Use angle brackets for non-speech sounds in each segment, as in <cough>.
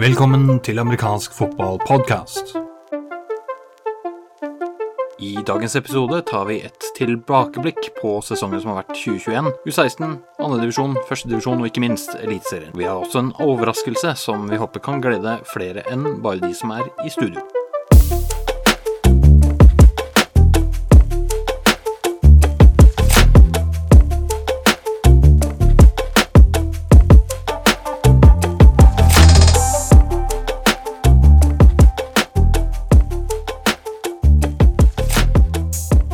Velkommen til amerikansk fotballpodkast. I dagens episode tar vi et tilbakeblikk på sesongen som har vært 2021, U16, andredivisjon, førstedivisjon og ikke minst Eliteserien. Vi har også en overraskelse som vi håper kan glede flere enn bare de som er i studio.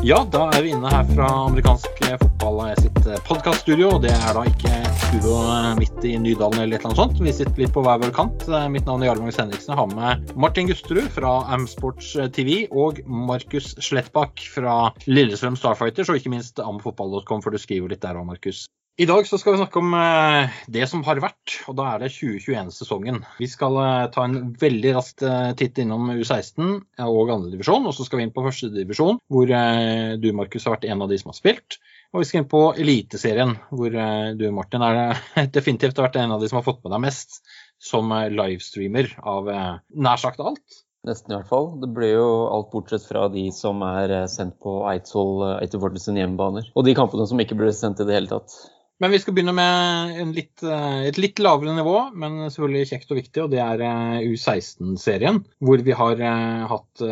Ja, da er vi inne her fra amerikansk fotball sitt podkaststudio. Og det er da ikke studio midt i Nydalen eller et sånt. Vi sitter litt på hver vår kant. Mitt navn er Jarl Magnus Henriksen. Jeg har med Martin Gusterud fra Amsports TV og Markus Slettbakk fra Lillestrøm Starfighters, og ikke minst amfotball.com, for du skriver litt der òg, Markus. I dag så skal vi snakke om eh, det som har vært, og da er det 2021-sesongen. Vi skal eh, ta en veldig rask eh, titt innom U16 og andredivisjon, og så skal vi inn på førstedivisjon, hvor du, Markus, har vært en av de som har spilt. Og vi skal inn på Eliteserien, hvor du, Martin, er <laughs> definitivt har vært en av de som har fått med deg mest som livestreamer av nær sagt alt. Nesten i hvert fall. Det ble jo alt bortsett fra de som er sendt på Eidsvoll, Eidsvoll hjemmebaner. Og de kampene som ikke ble sendt i det hele tatt. Men vi skal begynne med litt, eh, et litt lavere nivå, men selvfølgelig kjekt og viktig. Og det er eh, U16-serien, hvor vi har eh, hatt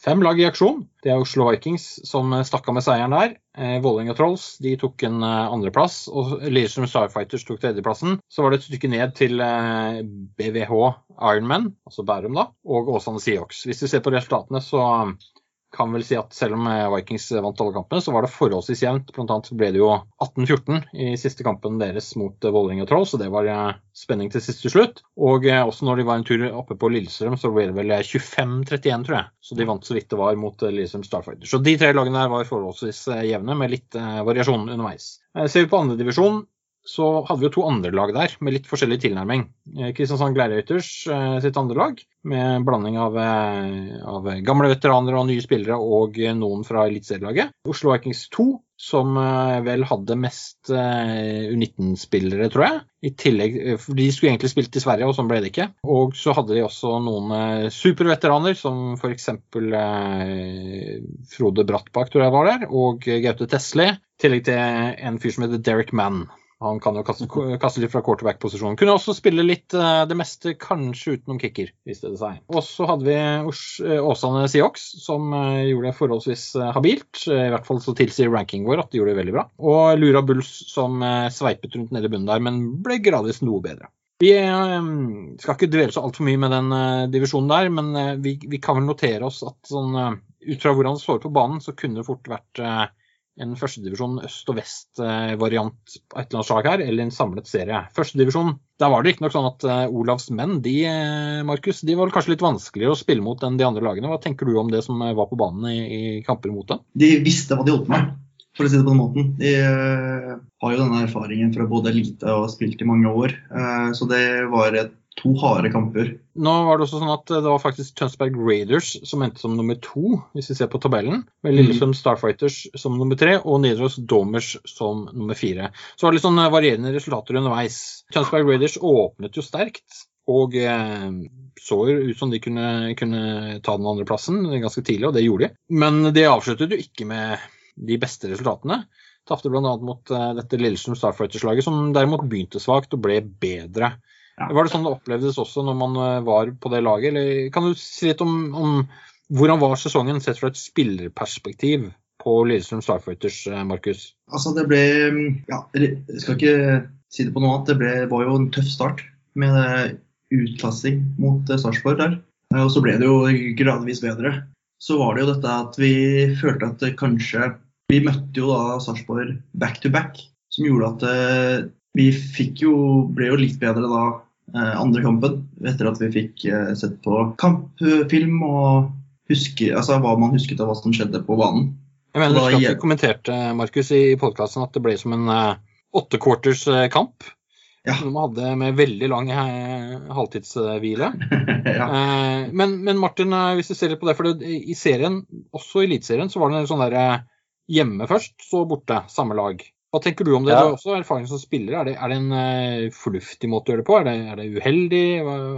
fem lag i aksjon. Det er Oslo Vikings som stakk av med seieren der. Vålerenga Trolls de tok en andreplass, og Lillestrøm Starfighters tok tredjeplassen. Så var det et stykke ned til BVH Ironman, altså Bærum, da, og Åsane Seahawks. Hvis vi ser på resultatene, så kan vel si at selv om eh, Vikings vant alle kampene, så var det forholdsvis jevnt. Blant annet ble det jo 18-14 i siste kampen deres mot eh, Vålerenga Troll, så det var eh, spenning til siste slutt. Og også når de var en tur oppe på Lillestrøm, så ble det vel 25-31, tror jeg. Så de vant så vidt det var mot Lillestrøm Starfighter. Så de tre lagene der var forholdsvis jevne, med litt variasjon underveis. Ser vi på andredivisjon, så hadde vi jo to andre lag der med litt forskjellig tilnærming. Eh, Kristiansand Gladiators eh, sitt andre lag med blanding av, eh, av, gamle veteraner og nye spillere og noen fra eliteserielaget. Oslo Vikings 2, som vel hadde mest U19-spillere, tror jeg. I tillegg, for De skulle egentlig spilt i Sverige, og sånn ble det ikke. Og så hadde de også noen superveteraner, som f.eks. Frode Brattbakk, tror jeg var der, og Gaute Tesli. I tillegg til en fyr som heter Derek Mann. Han kan jo kaste, kaste litt fra quarterback-posisjonen. Kunne også spille litt uh, det meste, kanskje utenom kicker, viste det seg. Og så hadde vi eh, Åsane Seahawks, som uh, gjorde det forholdsvis habilt. I hvert fall så tilsier ranking vår at de gjorde det veldig bra. Og Lura Bulls, som sveipet rundt nede i bunnen der, men ble gradvis noe bedre. Vi skal ikke dvele så altfor mye med den divisjonen der, men vi, vi, kan vel notere oss at sånn, ut fra hvordan det står på banen, så kunne det fort vært en førstedivisjon øst- og vest-variant på et eller annet slag her, eller en samlet serie. Førstedivisjon, der var det riktignok sånn at uh, Olavs menn, de, uh, Markus, de var kanskje litt vanskeligere å spille mot enn de andre lagene. Hva tenker du om det som var på banen i, i kamper mot dem? De visste hva de holdt på med, for å si det på den måten. De har jo denne erfaringen fra både elite og spilt i mange år, så det var et to harde kamper. Nå var Det også sånn at det var faktisk Tønsberg Raiders som endte som nummer to, hvis vi ser på tabellen. Med Lillesund Starfighters som nummer tre og Nidaros Domers som nummer fire. Så var det litt sånn varierende resultater underveis. Tønsberg Raiders åpnet jo sterkt. Og eh, så ut som de kunne, kunne ta den andre plassen ganske tidlig, og det gjorde de. Men de avsluttet jo ikke med de beste resultatene. Tapte bl.a. mot dette Lillestrøm Starfighters-laget, som derimot begynte svakt og ble bedre. Ja. Var det sånn det opplevdes også når man eh, var på det laget? Eller kan du si litt om, om hvordan var sesongen sett fra et spillerperspektiv på Lillestrøm Starfighters, eh, Markus? Altså det ble ja, Jeg skal ikke si det på noe annet. Det ble, var jo en tøff start med utklassing mot eh, Sarpsborg der. Og så ble det jo gradvis bedre. Så var det jo dette at vi følte at kanskje Vi møtte jo da Sarpsborg back to back, som gjorde at vi fikk jo, ble jo litt bedre da Eh, andre kampen, etter at vi fikk eh, sett på kampfilm og huske, altså hva man husket av hva som skjedde på banen. Jeg mener, Du skal ikke kommenterte Markus, i podkasten at det ble som en uh, åtte quarters kamp. Ja. Som de hadde med veldig lang halvtidshvile. <laughs> ja. men, men, Martin, hvis du ser litt på det, for det, i serien, også i Eliteserien, så var det en sånn der hjemme først, så borte, samme lag. Hva tenker du om det? Ja. Du har også erfaring som spiller. Er det, er det en eh, fornuftig måte å gjøre det på? Er det, er det uheldig?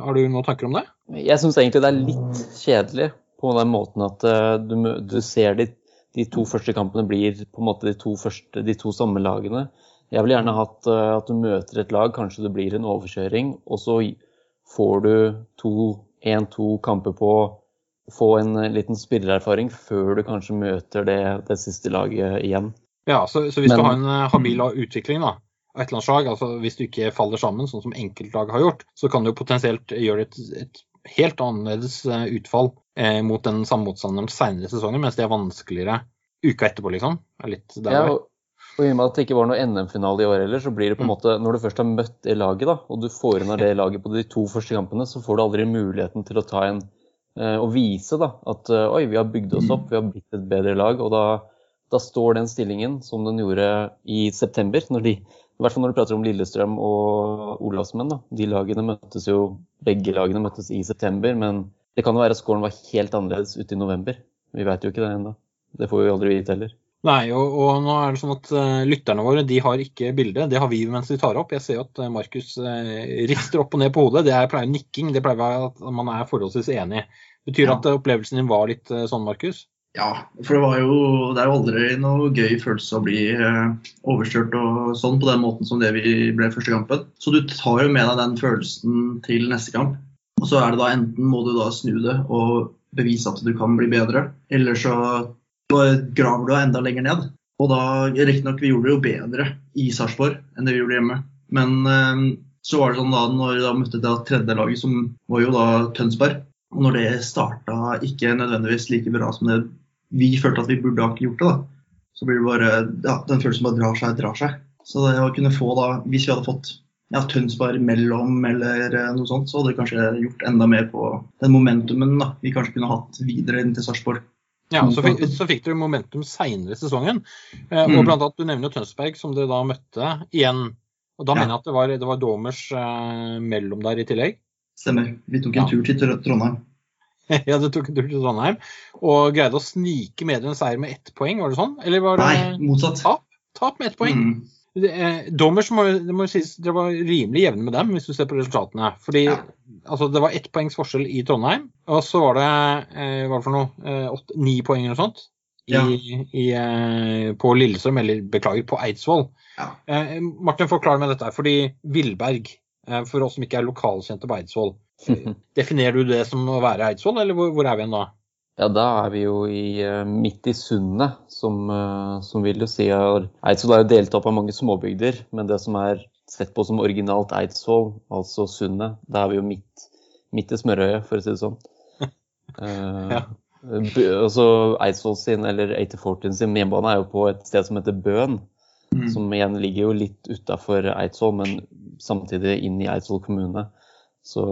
Har du noen tanker om det? Jeg syns egentlig det er litt kjedelig på den måten at eh, du, du ser de, de to første kampene blir på en måte de to, første, de to samme lagene. Jeg ville gjerne hatt eh, at du møter et lag, kanskje det blir en overkjøring, og så får du to, én-to kamper på få en liten spillererfaring før du kanskje møter det, det siste laget igjen. Ja, så, så hvis Men- du har en eh, habil utvikling da, av et eller annet slag, altså hvis du ikke faller sammen, sånn som enkeltlag har gjort, så kan du potensielt gjøre et, et helt annerledes eh, utfall eh, mot den samme motstanderen senere i sesongen, mens det er vanskeligere uka etterpå, liksom. Er litt der Ja, og, og i og med at det ikke var noe NM-finale i år heller, så blir det på en Mm. måte Når du først har møtt det laget, da, og du får inn av det laget på de to første kampene, så får du aldri muligheten til å ta en eh, og vise da, at eh, oi, vi har bygd oss opp, vi har blitt et bedre lag. Og da, da står den stillingen som den gjorde i september, når de, i hvert fall når du prater om Lillestrøm og Olavsmenn. da, De lagene møttes jo, begge lagene møttes i september, men det kan jo være at scoren var helt annerledes ute i november. Vi veit jo ikke det ennå. Det får vi aldri vite heller. Nei, og, og nå er det sånn at uh, lytterne våre de har ikke bilde. Det har vi mens vi tar opp. Jeg ser at eh, Markus uh, rister opp og ned på hodet. Det er pleier nikking. Det pleier å være at man er forholdsvis enig. Betyr Ja. at opplevelsen din var litt sånn, Markus? Ja, for det jo Det er jo aldri noe gøy følelse å bli eh, overkjørt og sånn på den måten som det vi ble første kampen. Så du tar jo med deg den følelsen til neste kamp. Og så er det da enten må du da snu det og bevise at du kan bli bedre, eller så graver du deg enda lenger ned. Og da, riktignok, vi gjorde det jo bedre i Sarpsborg enn det vi gjorde hjemme. Men eh, så var det sånn da når vi da møtte det tredje laget, som var jo da Tønsberg. Og når det starta ikke nødvendigvis like bra som det vi følte at vi burde ha gjort det, da, så blir det bare ja, den følelsen bare drar seg, drar seg. Så det å kunne få da, hvis vi hadde fått ja, Tønsberg mellom eller eh, noe sånt, så hadde det kanskje gjort enda mer på den momentumen da, vi kanskje kunne hatt videre inn til Sarpsborg. Ja, så fikk, så fikk dere momentum seinere i sesongen. Eh, og Mm. blant annet, Du nevner Tønsberg, som dere da møtte igjen. Og Da Ja. mener jeg at det var, det var Domers eh, mellom der i tillegg. Stemmer. Vi tok en Ja. tur til Trondheim. <laughs> ja, du tok en tur til Trondheim og greide å snike med en seier med ett poeng, var det sånn? Eller var det Nei, motsatt. tap? Tap med ett poeng. Mm. Det, eh, Domers må, det må sies, dere var rimelig jevne med dem, hvis du ser på resultatene. Fordi Ja. altså, det var ett poengs forskjell i Trondheim, og så var det eh, hva for noe, eh, åtte, ni poeng eller noe sånt i, Ja. i, eh, på Lillestrøm, eller beklager, på Eidsvoll. Ja. Eh, Martin, forklar meg dette. fordi Villberg, eh, for oss som ikke er lokalkjente på Eidsvoll, <laughs> definerer du det som å være Eidsvoll, eller hvor, hvor er vi nå? da? Ja, da er vi jo i, eh, midt i sundet, som, eh, som vil jo si Eidsvoll er jo delt opp av mange småbygder, men det som er sett på som originalt Eidsvoll, altså sundet, da er vi jo midt, midt i smørøyet, for å si det sånn. <laughs> Eh, Ja. altså Eidsvoll sin, eller 8014 sin hjemmebane er jo på et sted som heter Bøen, Mm. som igjen ligger jo litt utafor Eidsvoll, men samtidig inn i Eidsvoll kommune. Så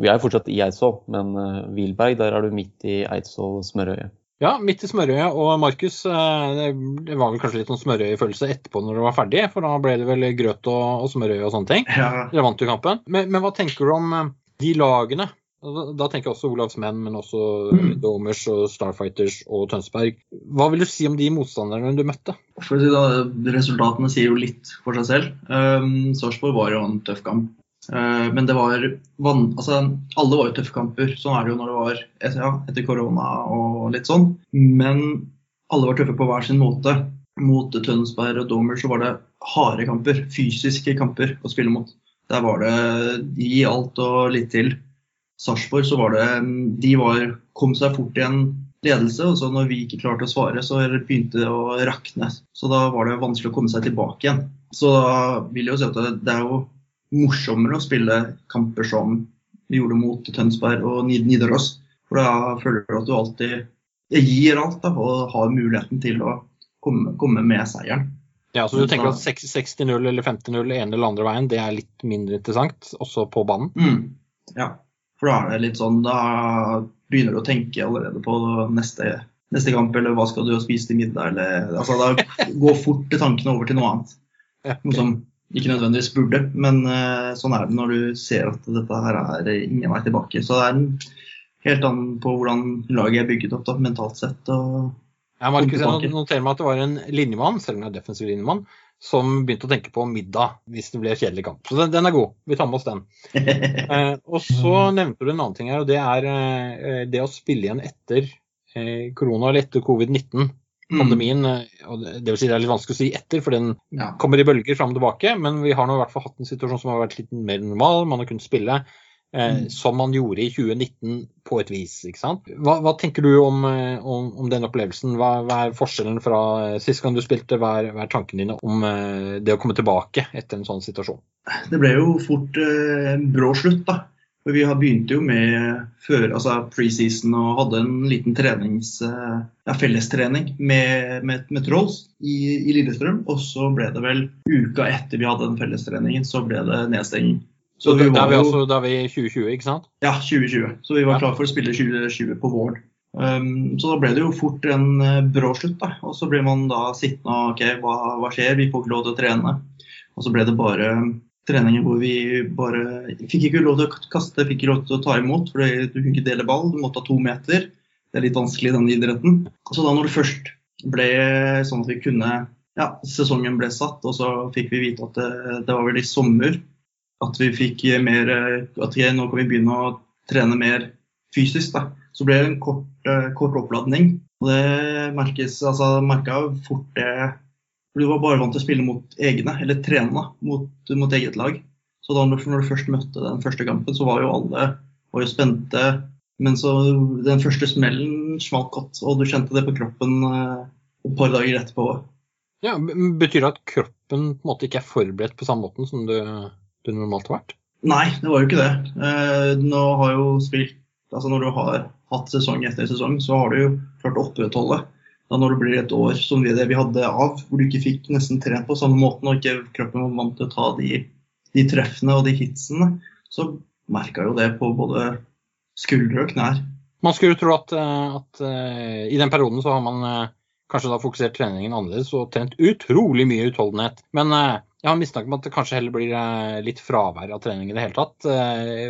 vi er fortsatt i Eidsvoll, men Wilberg, der er du midt i Eidsvoll-smørøyet. Ja, midt i smørøyet. Og Markus, eh, det, var vel kanskje litt sånn smørøyefølelse etterpå når det var ferdig, for da ble det vel grøt og, og smørøye og sånne ting. Ja. Dere vant jo kampen. Men, men hva tenker du om eh, de lagene? Da, da tenker jeg også Olavs menn, men også Mm. Domers og Starfighters og Tønsberg. Hva vil du si om de motstanderne du møtte? For å si da, Resultatene sier jo litt for seg selv. Um, Sarpsborg var jo en tøff kamp. Uh, men det var altså, alle var jo tøffe kamper. Sånn er det jo når det var ja, etter korona og litt sånn. Men alle var tøffe på hver sin måte. Mot Tønsberg og Domer så var det harde kamper. Fysiske kamper å spille mot. Der var det gi alt og litt til. Sarpsborg så var det De var, kom seg fort i en ledelse, og så når vi ikke klarte å svare, så begynte det å rakne. Så da var det vanskelig å komme seg tilbake igjen. Så da vil jeg jo si at det er jo morsommere å spille kamper som vi gjorde mot Tønsberg og Nidaros. For da føler du at du alltid gir alt da, og har muligheten til å komme, komme med seieren. Ja, så du tenker at 60-0 eller 50-0 ene eller andre veien, det er litt mindre interessant, også på banen? Mm. Ja, for da er det litt sånn Da begynner du å tenke allerede på neste, neste kamp, eller hva skal du spise til middag, eller altså Da <laughs> går fort tankene over til noe annet. Noe som ikke nødvendigvis burde, men eh, sånn er det når du ser at dette her er ingen vei tilbake. Så det er helt annen på hvordan laget er bygget opp da, mentalt sett. Og, Ja, Markus, jeg noterer meg at det var en linjemann, selv om det er defensiv linjemann, som begynte å tenke på middag hvis det ble kjedelig kamp. Så den, den er god. Vi tar med oss den. <laughs> Eh, og så nevnte du en annen ting her, og det er eh, det å spille igjen etter eh, korona eller etter covid-19. Pandemien, eh, og det det vil si det er litt vanskelig å si etter, for den Ja. kommer i bølger fram og tilbake. Men vi har nå i hvert fall hatt en situasjon som har vært litt mer normal. Man har kunnet spille eh, Mm. som man gjorde i 2019 på et vis. ikke sant? Hva, hva tenker du om, eh, om, om den opplevelsen? Hva, hva er forskjellen fra eh, sist gang du spilte? Hva er, hva er tankene dine om eh, det å komme tilbake etter en sånn situasjon? Det ble jo fort eh, brå slutt, da. For vi har begynte jo med før, altså preseason og hadde en liten trenings, eh, ja, fellestrening med, med, med Trolls i, i Lillestrøm. Og så ble det vel uka etter vi hadde den fellestreningen, så ble det nedstenging. Så vi da, er vi da er i 2020, ikke sant? Ja, 2020. Så vi var Ja. klar for å spille 2020 på våren. Um, så da ble det jo fort en eh, brå slutt. da. Og så ble man da sittende og OK, hva, hva skjer? Vi får ikke lov til å trene. Og så ble det bare treninger hvor vi bare fikk ikke lov til å kaste, fikk ikke lov til å ta imot. For du kunne ikke dele ball, du måtte ha to meter. Det er litt vanskelig i denne idretten. Så da når det først ble sånn at vi kunne Ja, sesongen ble satt, og så fikk vi vite at det, det var vel i sommer at vi fikk mer At vi, nå kan vi begynne å trene mer fysisk. Da. Så ble det en kort, eh, kort oppladning. Og det merkes, altså merka fort det for Du var bare vant til å spille mot egne, eller trene mot, mot eget lag. Så da når du først møtte den første kampen, så var jo alle var jo spente. Men så den første smellen smalt godt, og du kjente det på kroppen eh, et par dager etterpå. Ja, Betyr det at kroppen på en måte ikke er forberedt på samme måten som du, du normalt har vært? Nei, det var jo ikke det. Eh, nå har jo spilt altså Når du har hatt sesong etter sesong, så har du jo klart å opprettholde. Da når det blir et år som det vi hadde av, hvor du ikke fikk nesten trent på samme måten, og ikke kroppen var vant til å ta de, de treffene og de hitsene, så merka jo det på både skuldre og knær. Man skulle jo tro at, eh, at eh, i den perioden så har man eh, kanskje da fokusert treningen annerledes og trent utrolig mye utholdenhet. Men jeg har mistanke om at det kanskje heller blir litt fravær av trening i det hele tatt.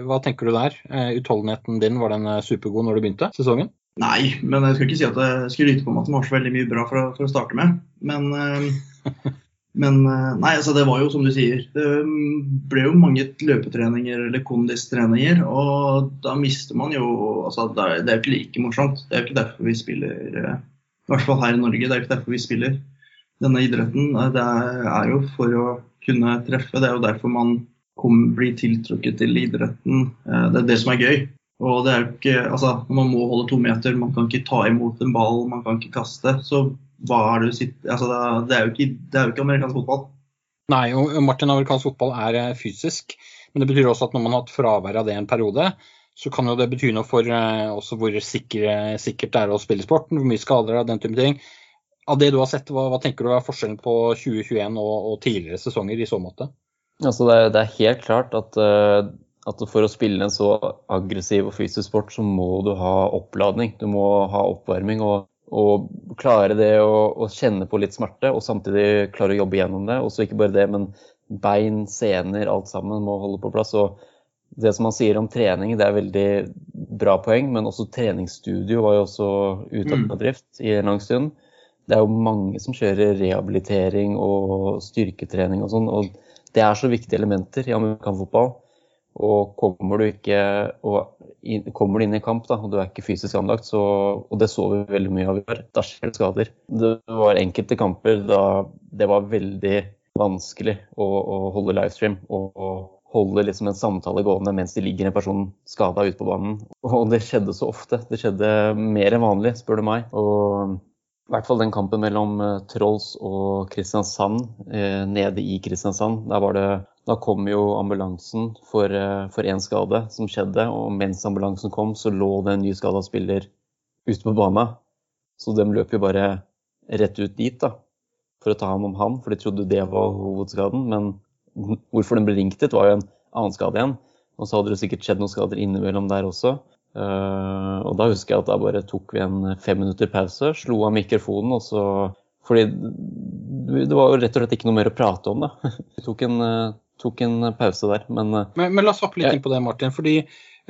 Hva tenker du der? Utholdenheten din, var den supergod når du begynte sesongen? Nei, men jeg skal ikke si at jeg lytte på meg at de har så veldig mye bra for å, for å starte med. Men, eh, men eh, nei, altså det var jo som du sier. Det mm, ble jo mange løpetreninger eller kondistreninger, og da mister man jo altså Det er jo ikke like morsomt. Det er jo ikke derfor vi spiller eh, I hvert fall her i Norge. Det er jo ikke derfor vi spiller denne idretten. Det er jo for å kunne treffe. Det er jo derfor man kom, blir tiltrukket til idretten. Det er det som er gøy. Og det er jo ikke, altså, Man må holde to meter, man kan ikke ta imot en ball, man kan ikke kaste. Så hva er det du sitter altså, det, er, jo ikke, det er jo ikke amerikansk fotball. Nei, og Martin, amerikansk fotball er eh, fysisk. Men det betyr også at når man har hatt fravær av det en periode, så kan jo det bety noe for eh, også hvor sikre, sikkert det er å spille sporten, hvor mye skader det er, den type ting. Av det du har sett, hva, hva tenker du er forskjellen på 2021 og, og tidligere sesonger i så måte? Altså det, er, det er helt klart at, eh, at for å spille en så aggressiv og fysisk sport, så må du ha oppladning. Du må ha oppvarming og, og klare det å, kjenne på litt smerte, og samtidig klare å jobbe gjennom det. Og så ikke bare det, men bein, sener, alt sammen må holde på plass. Og det som han sier om trening, det er veldig bra poeng, men også treningsstudio var jo også ute Mm. av drift i en lang stund. Det er jo mange som kjører rehabilitering og styrketrening og sånn. og det er så viktige elementer i amerikansk fotball. Og kommer du ikke inn, kommer du inn i kamp da, og du er ikke fysisk anlagt, så, og det så vi veldig mye av i år, da skjer det skader. Det var enkelte kamper da det var veldig vanskelig å, å holde livestream og, og holde liksom en samtale gående mens det ligger en person skada ute på banen. Og det skjedde så ofte. Det skjedde mer enn vanlig, spør du meg. Og i hvert fall den kampen mellom eh, Trolls og Kristiansand, eh, nede i Kristiansand. Det, da kom jo ambulansen eh, for en skade som skjedde. Og mens ambulansen kom, så lå det en nyskada spiller ute på banen. Så de løp jo bare rett ut dit da, for å ta hånd om han, for de trodde det var hovedskaden. Men hvorfor den ble ringt dit, var jo en annen skade igjen. Og så hadde det sikkert skjedd noen skader innimellom der også. Uh, og da husker jeg at da bare tok vi en fem minutter pause, slo av mikrofonen, og så Fordi det var jo rett og slett ikke noe mer å prate om, da. <laughs> Vi tok en, uh, tok en pause der, men, uh, Men, men la oss hoppe litt jeg, inn på det, Martin. fordi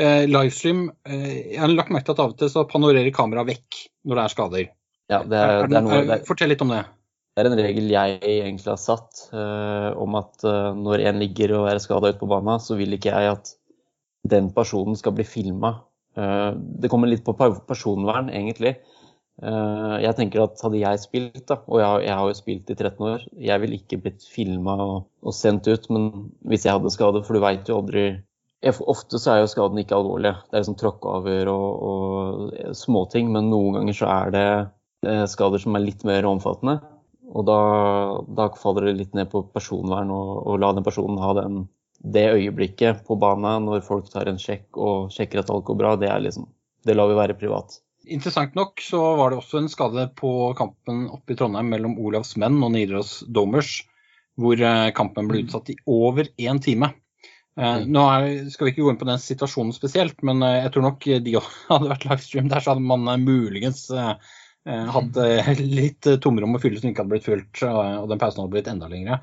eh, livestream eh, Jeg har lagt merke til at av og til så panorerer kameraet vekk når det er skader. ja, det Er, er, det er noe fortell litt om det. det er en regel jeg egentlig har satt eh, om at eh, når en ligger og er skada ute på banen, så vil ikke jeg at den personen skal bli filma. Eh, det kommer litt på personvern, egentlig. Eh, jeg tenker at hadde jeg spilt, da, og jeg, har jo spilt i 13 år, jeg ville ikke blitt filma og, og, sendt ut, men hvis jeg hadde skade, for du veit jo aldri Ofte så er jo skaden ikke alvorlig. Det er liksom tråkkeavhør og, og småting, men noen ganger så er det skader som er litt mer omfattende. Og da, da faller det litt ned på personvern og, la den personen ha den, det øyeblikket på banen når folk tar en sjekk og sjekker at alt går bra. Det, er liksom, det lar vi være privat. Interessant nok så var det også en skade på kampen oppe i Trondheim mellom Olavs menn og Nidaros Domers, hvor eh, kampen ble utsatt i over én time. Eh, nå er, skal vi ikke gå inn på den situasjonen spesielt, men eh, jeg tror nok de <laughs> hadde vært livestream der, så hadde man muligens hatt <laughs> litt tomrom å fylle som ikke hadde blitt fylt, og den pausen hadde blitt enda lengre.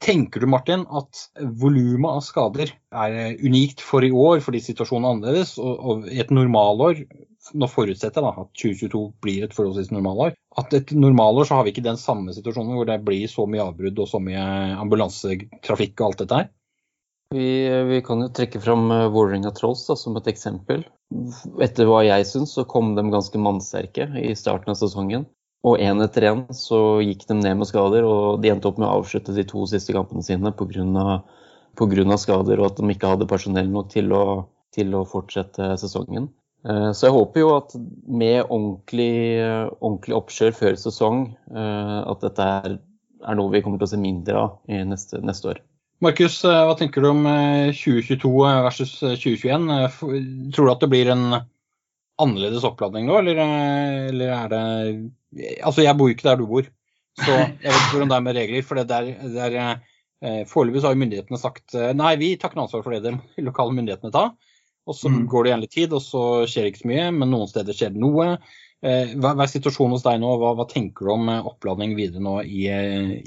Tenker du Martin, at volumet av skader er unikt for i år fordi situasjonen er annerledes? Og i et normalår, nå forutsetter jeg at 2022 blir et forholdsvis normalår, at et normalår så har vi ikke den samme situasjonen hvor det blir så mye avbrudd og så mye ambulansetrafikk og alt dette her? Vi, vi, kan jo trekke fram eh, Vålerenga Trolls da, som et eksempel. Etter hva jeg syns, så kom de ganske mannsterke i starten av sesongen. Og én etter én så gikk de ned med skader, og de endte opp med å avslutte de to siste kampene sine pga. skader og at de ikke hadde personell nok til å, til å fortsette sesongen. Eh, så jeg håper jo at med ordentlig, ordentlig oppkjør før sesong, eh, at dette er, er, noe vi kommer til å se mindre av i neste, neste år. Markus, eh, hva tenker du om 2022 eh, eh, versus 2021? Tror du at det blir en annerledes oppladning nå, eller, eller er det Altså, jeg bor jo ikke der du bor, så jeg vet ikke hvordan det er med regler. for det der, der Foreløpig har myndighetene sagt nei, vi tar ikke ansvar for det de <laughs> lokale myndighetene tar. Og så mm. går det igjen litt tid, og så skjer det ikke så mye, men noen steder skjer det noe. Hva, hva er situasjonen hos deg nå? Hva, hva tenker du om oppladning videre nå i,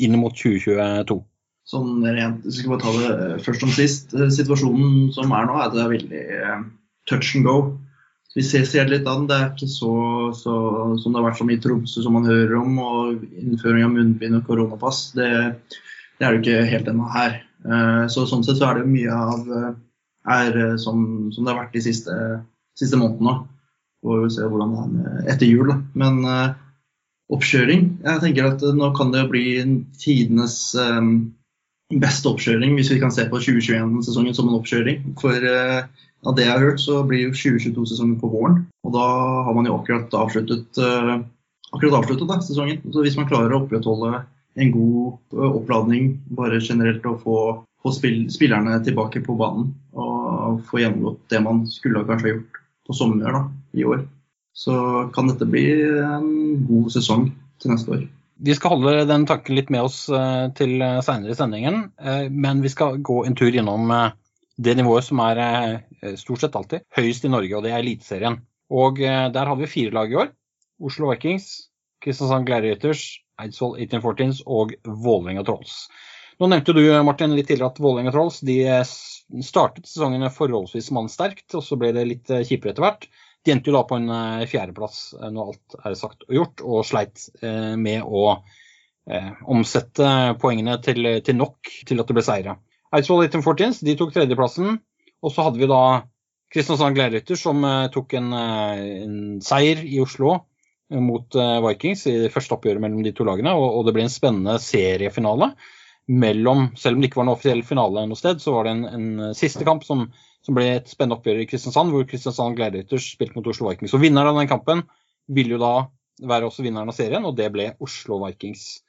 inn mot 2022? sånn rent, Jeg skal bare ta det eh, først som sist. Eh, situasjonen som er nå, er at det er veldig eh, touch and go. Vi ser, ser litt an. Det er ikke så, så, som det har vært som i Tromsø, som man hører om, og innføring av munnbind og koronapass. Det, det er det ikke helt ennå her. Så Sånn sett så er det mye av er som, som det har vært de siste, siste månedene. Får vi se hvordan det er etter jul. Da. Men oppkjøring Jeg tenker at nå kan det bli tidenes beste oppkjøring, hvis vi kan se på 2021-sesongen som en oppkjøring. For av det jeg har hørt, så blir jo 2022-sesongen på våren. Og da har man jo akkurat avsluttet, uh, akkurat avsluttet da, sesongen. Så hvis man klarer å opprettholde en god uh, oppladning bare generelt og få, få spill, spillerne tilbake på banen og få gjennomgått det man skulle kanskje ha gjort på sommer da, i år, så kan dette bli en god sesong til neste år. Vi skal holde den tanken litt med oss eh, til eh, seinere i sendingen, eh, men vi skal gå en tur gjennom det nivået som er stort sett alltid høyest i Norge, og det er Eliteserien. Og der hadde vi fire lag i år. Oslo Vikings, Kristiansand Gladiators, Eidsvoll 1814s og Vålerenga Trolls. Nå nevnte du Martin, litt tidligere at Vålerenga Trolls de startet sesongen forholdsvis mannsterkt, og så ble det litt kjipere etter hvert. De endte jo da på en eh, fjerdeplass eh, når alt er sagt og gjort, og sleit eh, med å omsette poengene til, til, nok til at det ble seire. Eidsvoll 1814 de tok tredjeplassen, og så hadde vi da Kristiansand Gleirytter som tok en, en, seier i Oslo mot Vikings i det første oppgjøret mellom de to lagene, og, og det ble en spennende seriefinale mellom Selv om det ikke var en offisiell finale noe sted, så var det en, en siste kamp som som ble et spennende oppgjør i Kristiansand, hvor Kristiansand Gladiators spilte mot Oslo Vikings. Og Vinneren av den kampen ville jo da være også vinneren av serien, og det ble Oslo Vikings.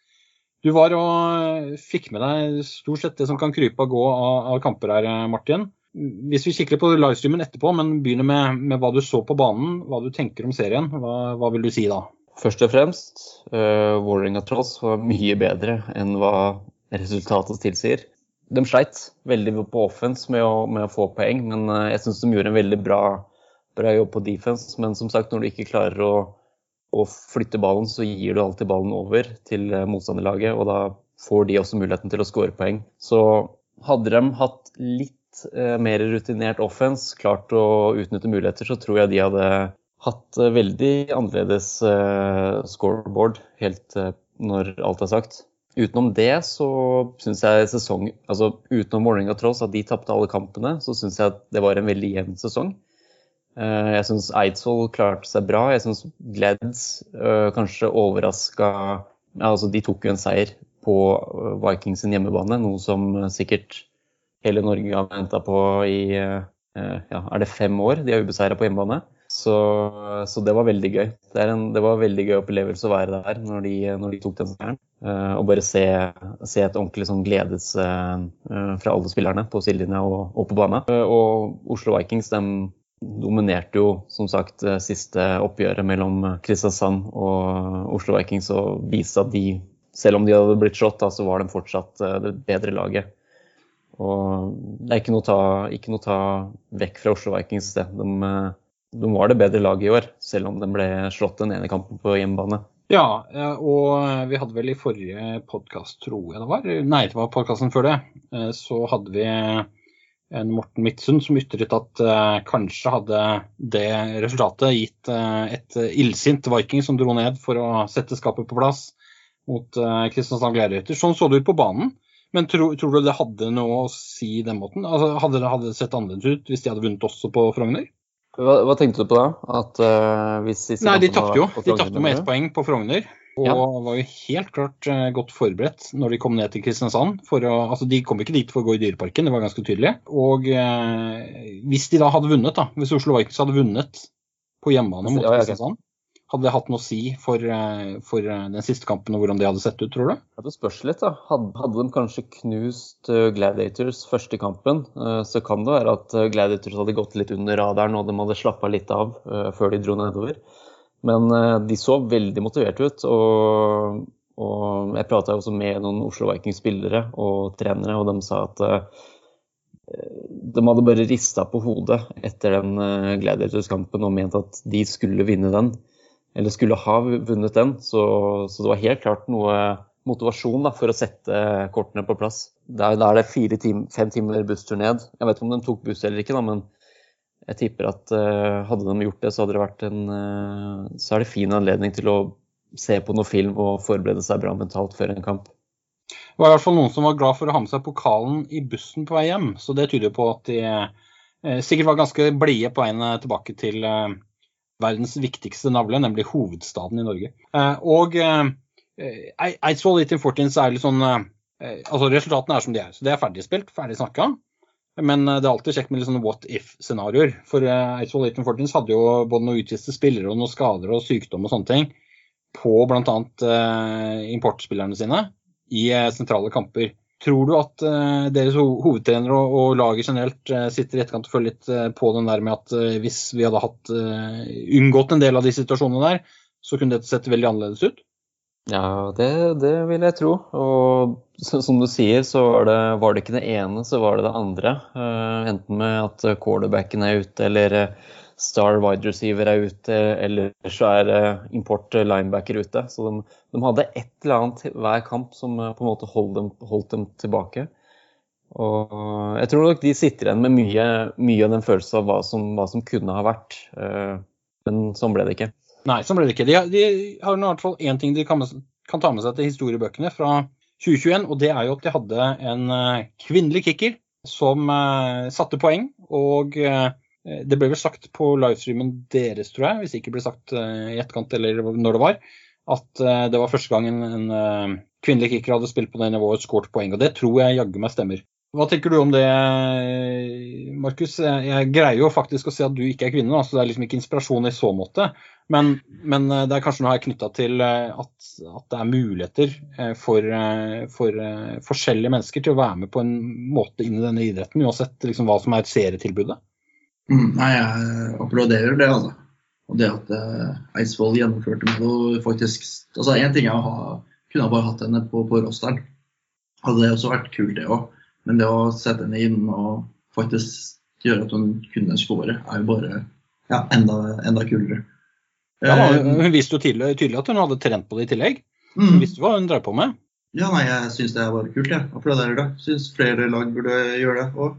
Du var og eh, fikk med deg stort sett det som kan krype og gå av, av kamper her, eh, Martin. Hvis vi kikker på livestreamen etterpå, men begynner med, med, hva du så på banen, hva du tenker om serien, hva, hva vil du si da? Først og fremst, uh, Vålerenga Tross var mye bedre enn hva resultatet tilsier de sleit veldig på offense med å, med å få poeng, men jeg syns de gjorde en veldig bra, bra, jobb på defense. Men som sagt, når du ikke klarer å, å, flytter ballen, så gir du alltid ballen over til eh, motstanderlaget, og da får de også muligheten til å skåre poeng. Så hadde de hatt litt eh, mer rutinert offense, klart å utnytte muligheter, så tror jeg de hadde hatt eh, veldig annerledes scoreboard helt, når alt er sagt. Utenom det så syns jeg sesong Altså utenom Vålerenga Trolls, at de tapte alle kampene, så syns jeg at det var en veldig jevn sesong. Eh, jeg syns Eidsvoll klarte seg bra. Jeg syns Gleds øh, kanskje overraska altså De tok jo en seier på øh, Vikings sin hjemmebane, noe som sikkert hele Norge har venta på i ja, er det fem år de har ubeseira på hjemmebane. Så, så, det var veldig gøy. Det, en, det, var en veldig gøy opplevelse å være der når de, når de tok den seieren. Og bare se, se, et ordentlig sånn gledes uh, fra alle spillerne på sidelinja og, og, på banen. Og Oslo Vikings de dominerte jo som sagt siste oppgjøret mellom Kristiansand og Oslo Vikings og viste at de, selv om de hadde blitt slått, da, så var de fortsatt det bedre laget. Og det er ikke noe å ta, noe ta vekk fra Oslo Vikings. De, de var det bedre laget i år, selv om de ble slått den ene kampen på hjemmebane. Ja, og vi hadde vel i forrige podkast, tror jeg det var, nei det var podkasten før det, eh, så hadde vi en Morten Midtsund som ytret at uh, kanskje hadde det resultatet gitt uh, et illsint Viking som dro ned for å sette skapet på plass mot uh, Kristiansand Gladiator. Sånn så det ut på banen. Men tro, tror du det hadde noe å si den måten? Altså, hadde det hadde sett annerledes ut hvis de hadde vunnet også på Frogner? Hva, hva, tenkte du på da? At, Nei, De tapte jo. De tapte med ett poeng på Frogner. Og ja. var jo helt klart uh, godt forberedt når de kom ned til Kristiansand. Å, altså, de kom ikke dit for å gå i Dyreparken, det var ganske tydelig. Og uh, hvis de da hadde vunnet, da, hvis Oslo Vikings hadde vunnet på hjemmebane mot ja, Kristiansand, hadde det hatt noe å si for, eh, for, eh, den siste kampen og hvordan det hadde sett ut, tror du? Ja, det spørs litt. da. Hadde, hadde de kanskje knust eh, Gladiators første kampen, så kan det være at Gladiators hadde gått litt under radaren og de hadde slappa litt av før de dro nedover. Men de så veldig motiverte ut. og, og jeg prata også med noen Oslo Vikings-spillere og trenere, og de sa at de hadde bare rista på hodet etter den Gladiators-kampen og ment at de skulle vinne den eller skulle ha vunnet den. Så, så det var helt klart noe motivasjon da, for å sette kortene på plass. Da er det fire time, fem timer busstur ned. Jeg vet ikke om de tok buss eller ikke, da, men jeg tipper at uh, hadde de gjort det, så det en uh, så er det fin anledning til å se på noe film og forberede seg bra mentalt før en kamp. Det var i hvert fall noen som var glad for å ha med seg pokalen i bussen på vei hjem, så det tyder på at de uh, sikkert var ganske blide på veien tilbake til verdens viktigste navle, nemlig hovedstaden i Norge. Eh, og eh, Eidsvoll 1814 er litt sånn eh, Altså, resultatene er som de er. Så det er ferdig spilt, ferdig snakka. Men det er alltid kjekt med litt sånne what if-scenarioer. For Eidsvoll 1814 hadde jo både noen utviste spillere og noen skader og sykdom og sånne ting på bl.a. importspillerne sine i sentrale kamper. Tror du at deres ho hovedtrenere og, og, laget generelt sitter i etterkant og følger litt på den der med at hvis vi hadde hatt, unngått en del av de situasjonene der, så kunne dette sett veldig annerledes ut? Ja, det, det vil jeg tro. Og som du sier, så var det, var det, ikke det ene, så var det det andre. enten med at quarterbacken er ute, eller star wide receiver er ute, eller så er import linebacker ute. Så de, de, hadde et eller annet hver kamp som uh, på en måte holdt dem, holdt dem, tilbake. Og jeg tror nok de sitter igjen med mye, mye av den følelsen av hva som, hva som, kunne ha vært. Eh, men sånn ble det ikke. Nei, sånn ble det ikke. De, de har i hvert fall én ting de kan, kan ta med seg til historiebøkene fra 2021, og det er jo at de hadde en eh, kvinnelig kicker som uh, satte poeng. Og uh, det ble vel sagt på livestreamen deres, tror jeg, hvis det ikke ble sagt uh, i etterkant eller når det var, at det var første gang en, en kvinnelig kicker hadde spilt på det nivået og skåret poeng. Og det tror jeg jaggu meg stemmer. Hva tenker du om det, Markus? Jeg greier jo faktisk å si at du ikke er kvinne, så det er liksom ikke inspirasjon i så måte. Men, men det er kanskje noe her knytta til at, at, det er muligheter for, for, forskjellige mennesker til å være med på en måte inn i denne idretten, uansett liksom hva som er serietilbudet? Mm, nei, jeg applauderer det, altså. Og det at Eidsvoll gjennomførte med noe faktisk altså Én ting er å ha kunne bare hatt henne på, på rosteren. Hadde det også vært kult, det òg. Men det å sette henne inn og faktisk gjøre at hun kunne score, er jo bare ja, enda, enda kulere. Ja, eh, hun viste jo tydelig, tydelig, at hun hadde trent på det i tillegg. Hun mm. visste hva hun drev på med. Ja, nei, jeg syns det er bare kult. Jeg applauderer det. Syns flere lag burde gjøre det. Og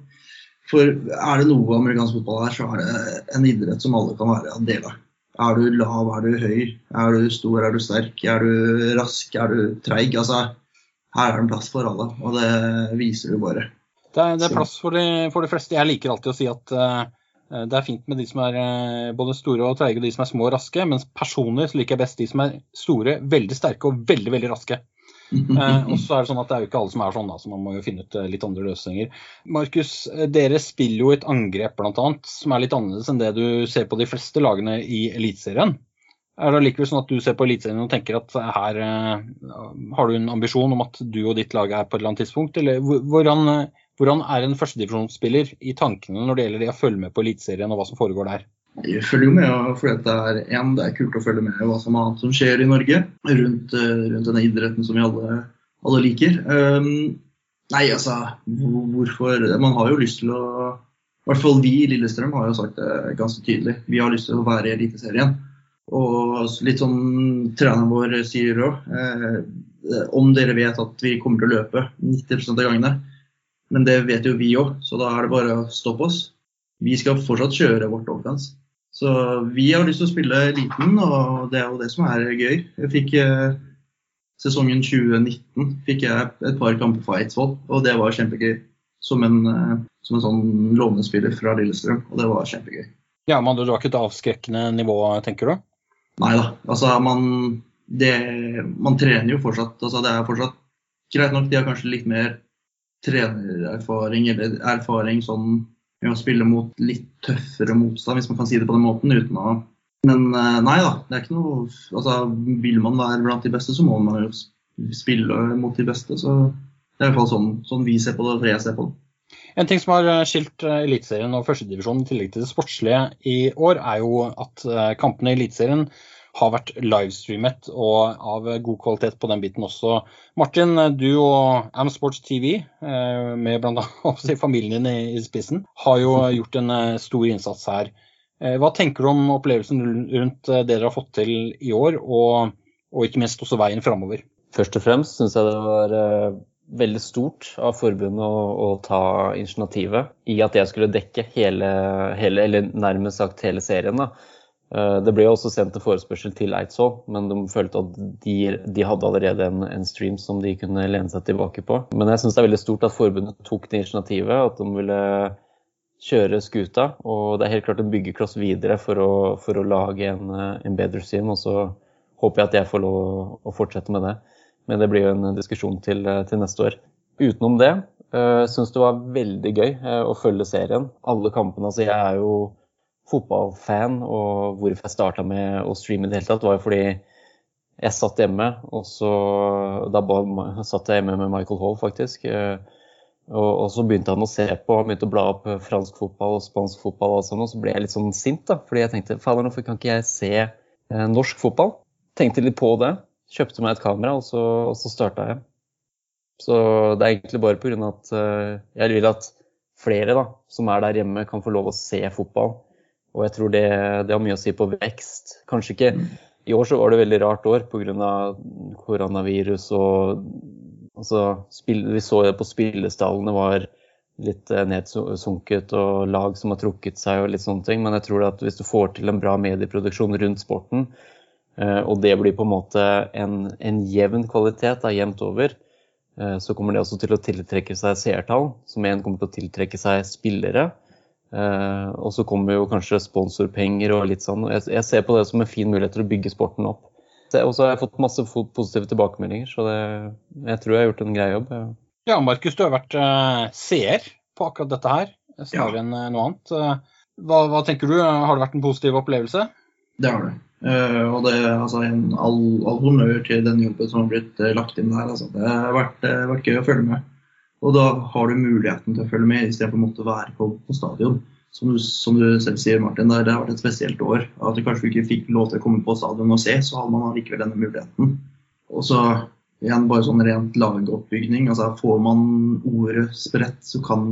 for er det noe amerikansk fotball er, så er det en idrett som alle kan være en del av. Er du lav, er du høy? Er du stor, er du sterk? Er du rask, er du treig? Altså, her er det en plass for alle, og det viser du bare. Det er, det er plass for de, for de, fleste. Jeg liker alltid å si at uh, det er fint med de som er uh, både store og treige, og de som er små og raske, mens personlig så liker jeg best de som er store, veldig sterke og veldig, veldig raske. Uh, <laughs> og så er Det sånn at det er jo ikke alle som er sånn, da, så man må jo finne ut litt andre løsninger. Markus, dere spiller jo et angrep blant annet, som er litt annerledes enn det du ser på de fleste lagene i Eliteserien. Er det likevel sånn at du ser på Eliteserien og tenker at her har du en ambisjon om at du og ditt lag er på et eller annet tidspunkt, eller hvordan hvordan er en førstedivisjonsspiller i tankene når det gjelder det å følge med på Eliteserien og hva som foregår der? Jeg følger jo med for det er, en, det er kult å følge med hva som, annet som skjer i Norge rundt, eh, rundt denne idretten som vi alle, alle liker. Um, nei, altså, hvorfor Man har jo lyst til å I hvert fall vi i Lillestrøm har jo sagt det ganske tydelig. Vi har lyst til å være i Eliteserien. Og litt sånn treneren vår sier òg. Eh, om dere vet at vi kommer til å løpe 90% av gangene, men det vet jo vi òg, så da er det bare å stoppe oss. Vi skal fortsatt kjøre vårt offense. Så vi har lyst til å spille liten, og det er jo det som er gøy. Jeg fikk eh, Sesongen 2019 fikk jeg et par kamper for Eidsvoll, og det var kjempegøy. Som en, eh, som en sånn lånespiller fra Lillestrøm, og det var kjempegøy. Ja, men Du har ikke et avskrekkende nivå, tenker du? Nei da. Altså, man, man trener jo fortsatt. Altså, det er fortsatt greit nok, de har kanskje litt mer trenererfaring eller erfaring sånn med å spille mot litt tøffere motstand, hvis man kan si det på den måten. uten å... Men eh, nei da, det er ikke noe altså, Vil man være blant de beste, så må man jo spille mot de beste. så Det er i hvert fall sånn, sånn vi ser på det, og jeg ser på det. En ting som har eh, skilt eh, Eliteserien og førstedivisjonen i tillegg til det sportslige i år, er jo at kampene i Eliteserien har vært livestreamet og av god kvalitet på den biten også. Martin, du og Amsports TV, eh, med bl.a. <laughs> familien din i spissen, har jo <laughs> gjort en eh, stor innsats her. Eh, hva tenker du om opplevelsen rundt det dere har fått til i år, og, og ikke minst også veien framover? Først og fremst syns jeg det var veldig stort av forbundet å, å, ta initiativet i at jeg skulle dekke hele, hele eller nærmest sagt hele serien. da. Eh, det ble også sendt en forespørsel til Eidsvoll, men de følte at de, de hadde allerede en, en, stream som de kunne lene seg tilbake på. Men jeg syns det er veldig stort at forbundet tok det initiativet, at de ville kjøre skuta. Og det er helt klart en byggekloss videre for å, for å lage en, en, bedre stream. Og så håper jeg at jeg får lov å fortsette med det. Men det blir jo en diskusjon til, til neste år. Utenom det uh, syns det var veldig gøy uh, å følge serien. Alle kampene. Altså jeg er jo fotballfan, og hvorfor jeg starta med å streame i det hele tatt, var jo fordi jeg satt hjemme, og så Da satt jeg hjemme med Michael Hall, faktisk. Eh, og, og, så begynte han å se på, han begynte å bla opp fransk fotball og spansk fotball, og sånn, og så ble jeg litt sånn sint, da. Fordi jeg tenkte fader, hvorfor kan ikke jeg se eh, norsk fotball? Tenkte litt på det. Kjøpte meg et kamera, og så, og så starta jeg. Så det er egentlig bare pga. at uh, jeg vil at flere da, som er der hjemme, kan få lov å se fotball. Og jeg tror det, det, har mye å si på vekst. Kanskje ikke I år så var det et veldig rart år pga. koronavirus og altså, spill, Vi så det på spillestallene var litt eh, nedsunket og lag som har trukket seg og litt sånne ting. Men jeg tror at hvis du får til en bra medieproduksjon rundt sporten, eh, og det blir på en måte en, en jevn kvalitet da, jevnt over, eh, så kommer det også til å tiltrekke seg seertall, som igjen kommer til å tiltrekke seg spillere. Uh, og så kommer jo kanskje sponsorpenger og litt sånn. Jeg, jeg, ser på det som en fin mulighet til å bygge sporten opp. Og så har jeg fått masse positive tilbakemeldinger, så det, jeg tror jeg har gjort en grei jobb. Ja, ja Markus, du har vært seer på akkurat dette her, snarere ja. enn noe annet. Hva, hva, tenker du, har det vært en positiv opplevelse? Det har det. Og det er altså, en all, all honnør til den jobben som har blitt lagt inn der. Altså. Det har vært, vært gøy å følge med. Og da har du muligheten til å følge med istedenfor å være på, på stadion. Som du, som du, selv sier, Martin, det, har vært et spesielt år. At du kanskje ikke fikk lov til å komme på stadion og se, så hadde man allikevel denne muligheten. Og så igjen bare sånn rent lagoppbygning. altså Får man ordet spredt, så kan,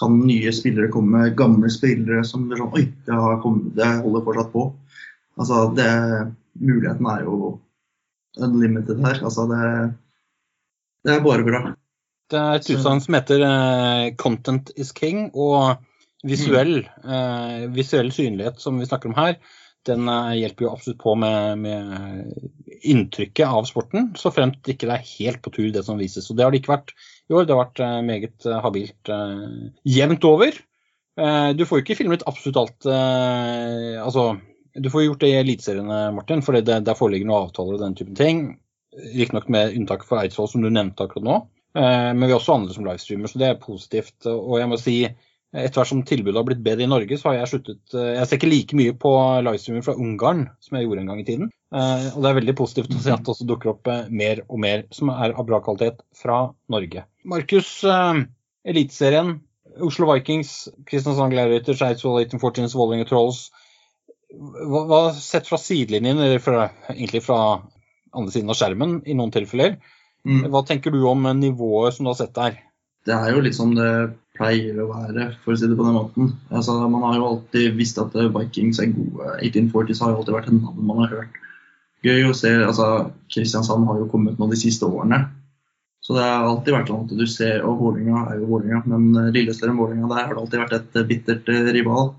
kan nye spillere komme. Gamle spillere som blir sånn Oi, det, kommet, det holder fortsatt på. Altså, det, Muligheten er jo unlimited her. Altså, det, det er bare bra. Det er et utsagn som heter uh, 'content is king', og visuell, uh, visuell synlighet, som vi snakker om her, den uh, hjelper jo absolutt på med, med inntrykket av sporten, så fremt ikke det er helt på tur det som vises. Og det har det ikke vært i år. Det har vært meget habilt jevnt over. Du får jo ikke filmet absolutt alt. Altså, du får gjort det i Eliteseriene, Martin, for det, der foreligger noen avtaler og den typen ting. Riktignok med unntak for Eidsvoll, som du nevnte akkurat nå. Men vi har også andre som livestreamer, så det er positivt. Og jeg må si etter hvert som tilbudet har blitt bedre i Norge, så har jeg sluttet eh, Jeg ser ikke like mye på livestreamer fra Ungarn som jeg gjorde en gang i tiden. Eh, og det er veldig positivt å se at det også dukker opp eh, mer og mer som er av bra kvalitet fra Norge. Markus, Eliteserien, Oslo Vikings, Kristiansand Gladiators, Eidsvoll 1814, Vålerenga Trolls. Hva, hva, sett fra sidelinjen, eller fra, egentlig fra andre siden av skjermen i noen tilfeller, mm. hva tenker du om nivået som du har sett der? Det er jo litt som det pleier å være, for å si det på den måten. Altså, man har jo alltid visst at Vikings er gode. 1840s har jo alltid vært et navn man har hørt. Gøy å se, altså Kristiansand har jo kommet nå de siste årene. Så det har alltid vært sånn at du ser Og Vålerenga er jo Vålerenga, men Lillestrøm-Vålerenga der har det alltid vært et bittert eh, rival.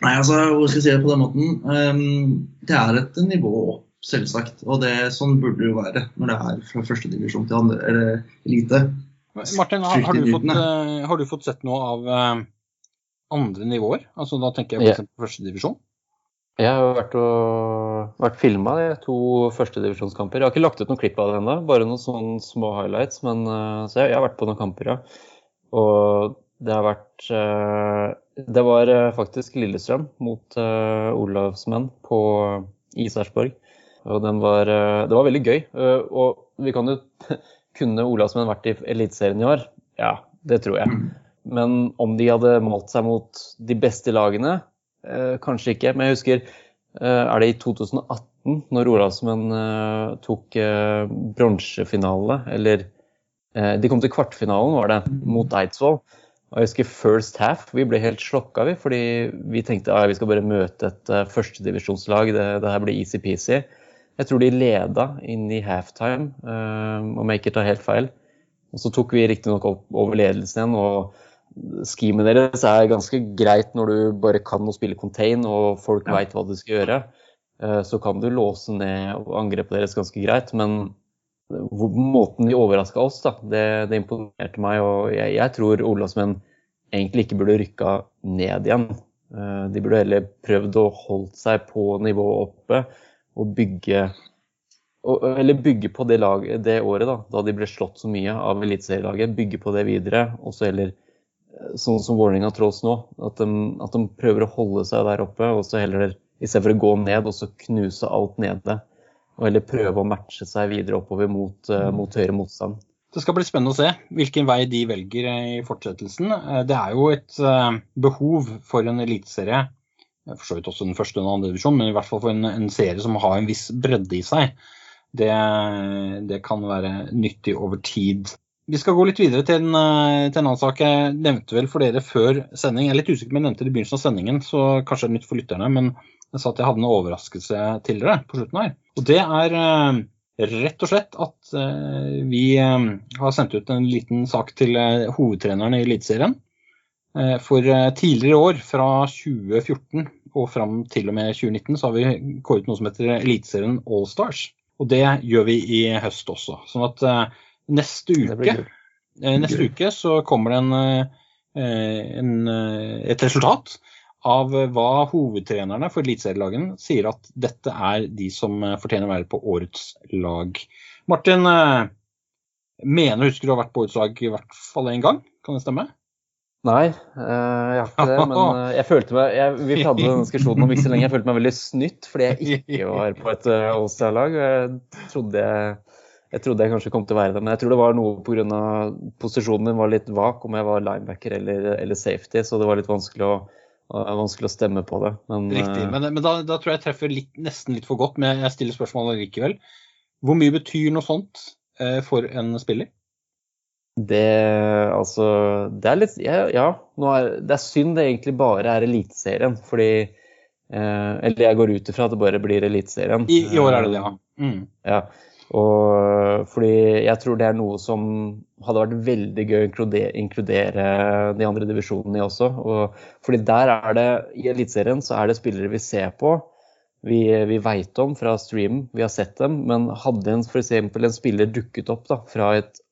Nei, altså, hvor skal jeg si det på den måten? Um, det er et nivå opp, selvsagt. Og det, sånn burde det jo være når det er fra førstedivisjon til andre, eller elite. Martin, har, har, du fått, uh, har, du fått, sett noe av uh, andre nivåer? Altså Da tenker jeg f.eks. på førstedivisjon. Jeg har vært, og, vært filma to førstedivisjonskamper. Jeg har ikke lagt ut noen klipp av det ennå, bare noen sånne små highlights. Men, uh, så jeg, jeg, har vært på noen kamper, ja. Og det har vært Det var faktisk Lillestrøm mot Olavsmenn på Isersborg. Og den var, det var veldig gøy. Og vi kan jo <laughs> Kunne Olavsmenn vært i Eliteserien i år? Ja, det tror jeg. Mm. Men om de hadde målt seg mot de beste lagene? Uh, kanskje ikke. Men jeg husker eh, Er det i 2018, når Olavsmenn eh, tok eh, bronsefinale, eller eh, De kom til kvartfinalen, var det, mm. mot Eidsvoll. Og jeg husker first half. Vi ble helt slokka, vi. Fordi vi tenkte at ja, vi skal bare møte et uh, førstedivisjonslag. Det, det her blir easy-peasy. Jeg tror de leda inn i halftime, uh, om jeg ikke tar helt feil. Og så tok vi riktignok over ledelsen igjen. og Schemet deres er ganske greit når du bare kan å spille contain og folk ja. veit hva du skal gjøre. Uh, så kan du låse ned angrepet deres ganske greit. Men måten de overraska oss, da, det, det, imponerte meg. Og jeg, jeg tror Olavsmenn egentlig ikke burde rykka ned igjen. Uh, de burde heller prøvd å holde seg på nivået oppe og bygge eller bygge på det, lag, det året da, da de ble slått så mye av eliteserielaget. Bygge på det videre. Og så heller eh, sånn som Vålerenga Trolls nå. At de, at de, prøver å holde seg der oppe, og så heller istedenfor å gå ned og så knuse alt nede. Og heller prøve å matche seg videre oppover mot, uh, mot høyere motstand. Det skal bli spennende å se hvilken vei de velger i fortsettelsen. Eh, det er jo et behov for en eliteserie for så vidt også den første og den andre divisjonen, men i hvert fall for en, en, serie som har en viss bredde i seg. Det, det, kan være nyttig over tid. Vi skal gå litt videre til en, til en, annen sak. Jeg nevnte vel for dere før sending, jeg er litt usikker om jeg nevnte det i begynnelsen av sendingen, så kanskje det er nytt for lytterne, men jeg sa at jeg hadde en overraskelse til dere på slutten her. Og det er eh, rett og slett at eh, vi eh, har sendt ut en liten sak til hovedtreneren i Eliteserien. For tidligere år, fra 2014, og fram til og med 2019 så har vi kåret noe som heter Eliteserien Allstars. Og det gjør vi i høst også. Sånn at neste uke neste uke så kommer det en, en, et resultat av hva hovedtrenerne for eliteserielagene sier at dette er de som fortjener å være på årets lag. Martin, mener husker du har vært på årets lag i hvert fall én gang? Kan det stemme? Nei, jeg har ikke det. Men jeg følte meg jeg, Vi hadde den diskusjonen om ikke så lenge. Jeg følte meg veldig snytt fordi jeg ikke var på et All-Star-lag. Jeg, jeg, jeg trodde jeg kanskje kom til å være det, men jeg tror det var noe pga. posisjonen min var litt vak, om jeg var linebacker eller, eller safety, så det var litt vanskelig å, vanskelig å stemme på det. Men, Riktig, men, men da, da, tror jeg jeg treffer litt, nesten litt for godt, men jeg stiller spørsmålet likevel. Hvor mye betyr noe sånt for en spiller? Det, altså, det er litt Ja, ja er, det er synd det egentlig bare er Eliteserien. Fordi eh, Eller jeg går ut ifra at det bare blir Eliteserien. I, I, år er det det, ja. Mm. ja. Og fordi jeg tror det er noe som hadde vært veldig gøy å inkludere, inkludere de andre divisjonene i også. Og fordi der er det, i Eliteserien så er det spillere vi ser på vi, vi veit om fra stream, vi har sett dem, men hadde en, eksempel en spiller dukket opp da, fra et,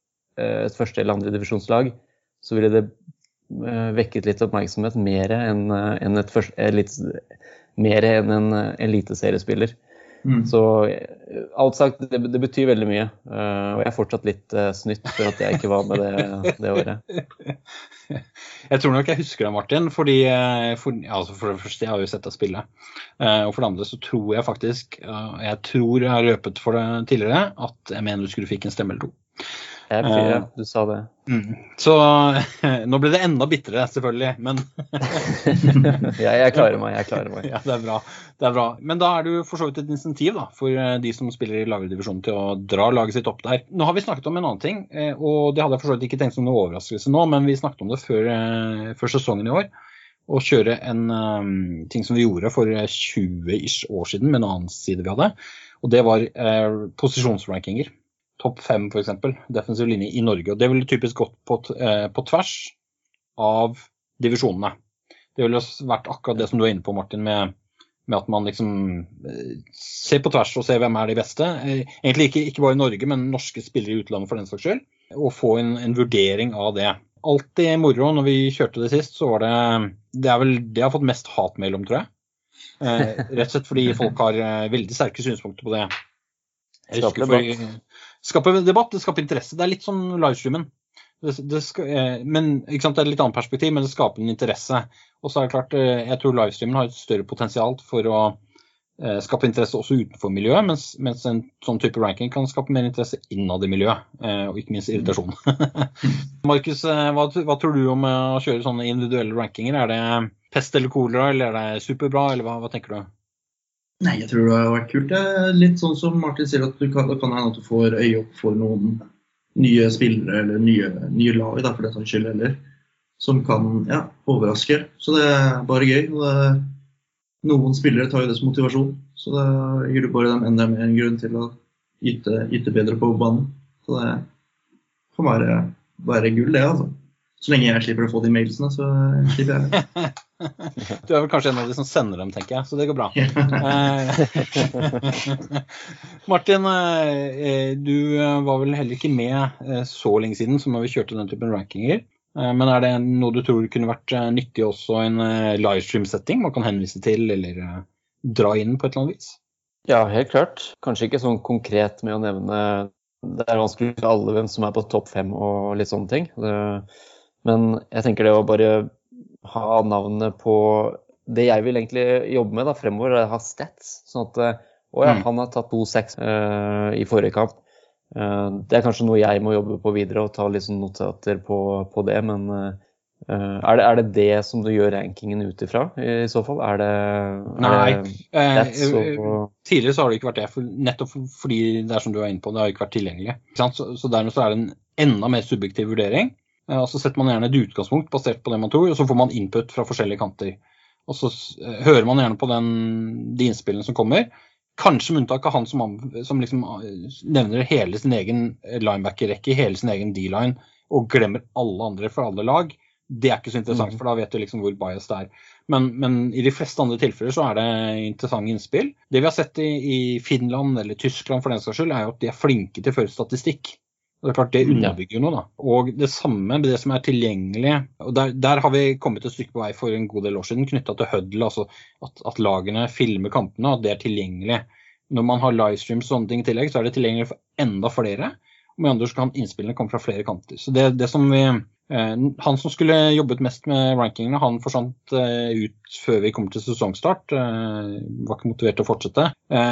et første eller andre divisjonslag, så ville det vekket litt oppmerksomhet mer enn en litt, mer enn en eliteseriespiller. Mm. Så alt sagt, det, det, betyr veldig mye. Uh, og jeg er fortsatt litt uh, snytt for at jeg ikke var med det, <laughs> det året. Jeg tror nok jeg husker det, Martin. fordi eh, for, altså for, det første, jeg har jo sett deg spille. Uh, og for det andre så tror jeg faktisk, jeg tror jeg har løpet for det tidligere, at jeg mener du skulle fikk en stemme eller to. Jeg ja. Du sa det. Mm. Så <laughs> nå ble det enda bitrere, selvfølgelig, men <laughs> ja, jeg klarer meg. Jeg <laughs> klarer meg. Ja, det er, bra. det er bra. Men da er det jo for så vidt et insentiv da, for eh, de som spiller i lavere divisjon til å dra laget sitt opp der. Nå har vi snakket om en annen ting, eh, og det hadde jeg for så vidt ikke tenkt som noe overraskelse nå, men vi snakket om det før, eh, før sesongen i år. Å kjøre en um, ting som vi gjorde for 20 ish år siden med en annen side vi hadde. Og det var uh, posisjonsrankinger topp fem, f.eks. Defensiv linje i Norge. og Det ville typisk gått på, eh, på, tvers av divisjonene. Det ville vært akkurat det som du er inne på, Martin, med, med at man liksom eh, ser på tvers og ser hvem er de beste. Eh, egentlig ikke, ikke, bare i Norge, men norske spillere i utlandet for den saks skyld. Og få en, en, vurdering av det. Alltid moro når vi kjørte det sist, så var det Det er vel det jeg har fått mest hatmail om, tror jeg. Eh, rett og slett fordi folk har veldig sterke synspunkter på det. Jeg husker for, skaper debatt, det skaper interesse. Det er litt sånn livestreamen. Det, det, eh, men, det er et litt annet perspektiv, men det skaper en interesse. Og så er det klart, eh, Jeg tror livestreamen har et større potensial for å eh, skape interesse også utenfor miljøet, mens, mens, en sånn type ranking kan skape mer interesse innad i miljøet, og ikke minst irritasjon. <laughs> Markus, hva, hva, tror du om å kjøre sånne individuelle rankinger? Er det pest eller kolera, eller er det superbra, eller hva, hva tenker du? Nei, jeg tror det har vært kult. Det er litt sånn som Martin sier, at du kan, det kan hende at du får øye opp for noen nye spillere eller nye, nye lag, da, for det saks skyld, heller, som kan ja, overraske. Så det er bare gøy. det, Noen spillere tar jo det som motivasjon, så da gir du bare dem enda mer en grunn til å yte, yte bedre på banen. Så det kan være, være gull, det, altså. Så lenge jeg slipper å få de mailsene, så slipper jeg. <laughs> <laughs> Du er vel kanskje en av de som sender dem, tenker jeg, så det går bra. <laughs> <laughs> Martin, eh, du var vel heller ikke med eh, så lenge siden som når vi kjørte den typen rankinger. Eh, men er det noe du tror kunne vært nyttig også i en livestream-setting man kan henvise til eller dra inn på et eller annet vis? Ja, helt klart. Kanskje ikke sånn konkret med å nevne Det er vanskelig for alle hvem som er på topp fem og litt sånne ting. Men jeg tenker det å bare ha navnet på det jeg vil egentlig jobbe med da, fremover, er å ha stats. Sånn at å ja, mm. han har tatt 2-6 uh, eh, i forrige kamp. Uh, det er kanskje noe jeg må jobbe på videre og ta litt sånn notater på, på det. Men uh, er, det, er, det, det som du gjør rankingen ut ifra i, i så fall? Er det, er Nei. Det og... Tidligere så har det ikke vært det, for, nettopp fordi det er som du er inne på, det har ikke vært tilgjengelig. Så, så dermed så er det en enda mer subjektiv vurdering. Eh, og Så setter man gjerne et utgangspunkt basert på det man tror, og så får man input fra forskjellige kanter. Og Så eh, hører man gjerne på den, de innspillene som kommer. Kanskje med unntak av han som, som liksom eh, nevner hele sin egen linebacker-rekke, hele sin egen D-line, og glemmer alle andre for alle lag. Det er ikke så interessant, mm. for da vet du liksom hvor bias det er. Men, men, i de fleste andre tilfeller så er det interessante innspill. Det vi har sett i, i Finland eller Tyskland for den saks skyld, er jo at de er flinke til å føre statistikk. Og Det er klart det underbygger noe. da. Og det samme med det som er tilgjengelig. og Der, der har vi kommet et stykke på vei for en god del år siden knytta til Huddle. altså at, at, lagene filmer kampene, at det er tilgjengelig. Når man har livestreams og sånne ting i tillegg, så er det tilgjengelig for enda flere. Og med andre så kan innspillene komme fra flere kanter. Så det, det som vi han som skulle jobbet mest med rankingene, han forsvant eh, ut før vi kommer til sesongstart. Eh, var ikke motivert til å fortsette.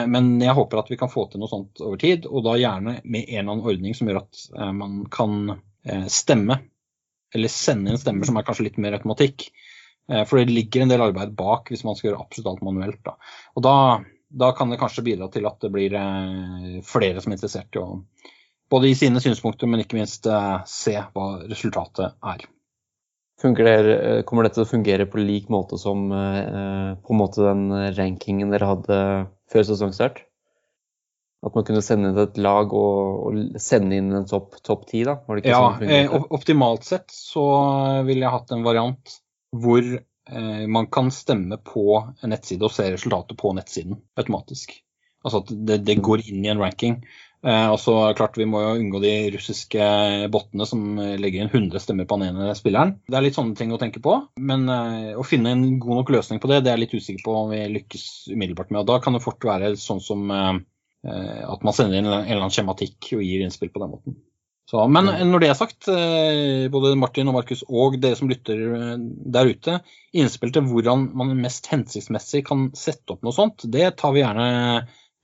Men jeg håper at vi kan få til noe sånt over tid, og da gjerne med en eller annen ordning som gjør at man kan stemme, eller sende inn stemmer som er kanskje litt mer automatikk. For det ligger en del arbeid bak hvis man skal gjøre absolutt alt manuelt. Da. Og da, da kan det kanskje bidra til at det blir flere som er interessert i å både i sine synspunkter, men ikke minst uh, se hva resultatet er. Det, eh, kommer dette til å fungere på lik måte som uh, på måte den rankingen dere hadde før sesongstart? At man kunne sende inn et lag og, og sende inn en topp top 10, da? ja, sånn optimalt sett så ville jeg hatt en variant hvor eh, man kan stemme på en nettside og se resultatet på nettsiden automatisk. Altså at det, det går inn i en ranking. Eh, og så klart Vi må jo unngå de russiske bottene som legger inn 100 stemmer på den ene spilleren. Det er litt sånne ting å tenke på. Men eh, å finne en god nok løsning på det, det er jeg litt usikker på om vi lykkes umiddelbart med. Og Da kan det fort være sånn som eh, at man sender inn en eller annen skjematikk og gir innspill på den måten. Så, men når det er sagt, både Martin og Markus og dere som lytter der ute, innspill til hvordan man mest hensiktsmessig kan sette opp noe sånt, det tar vi gjerne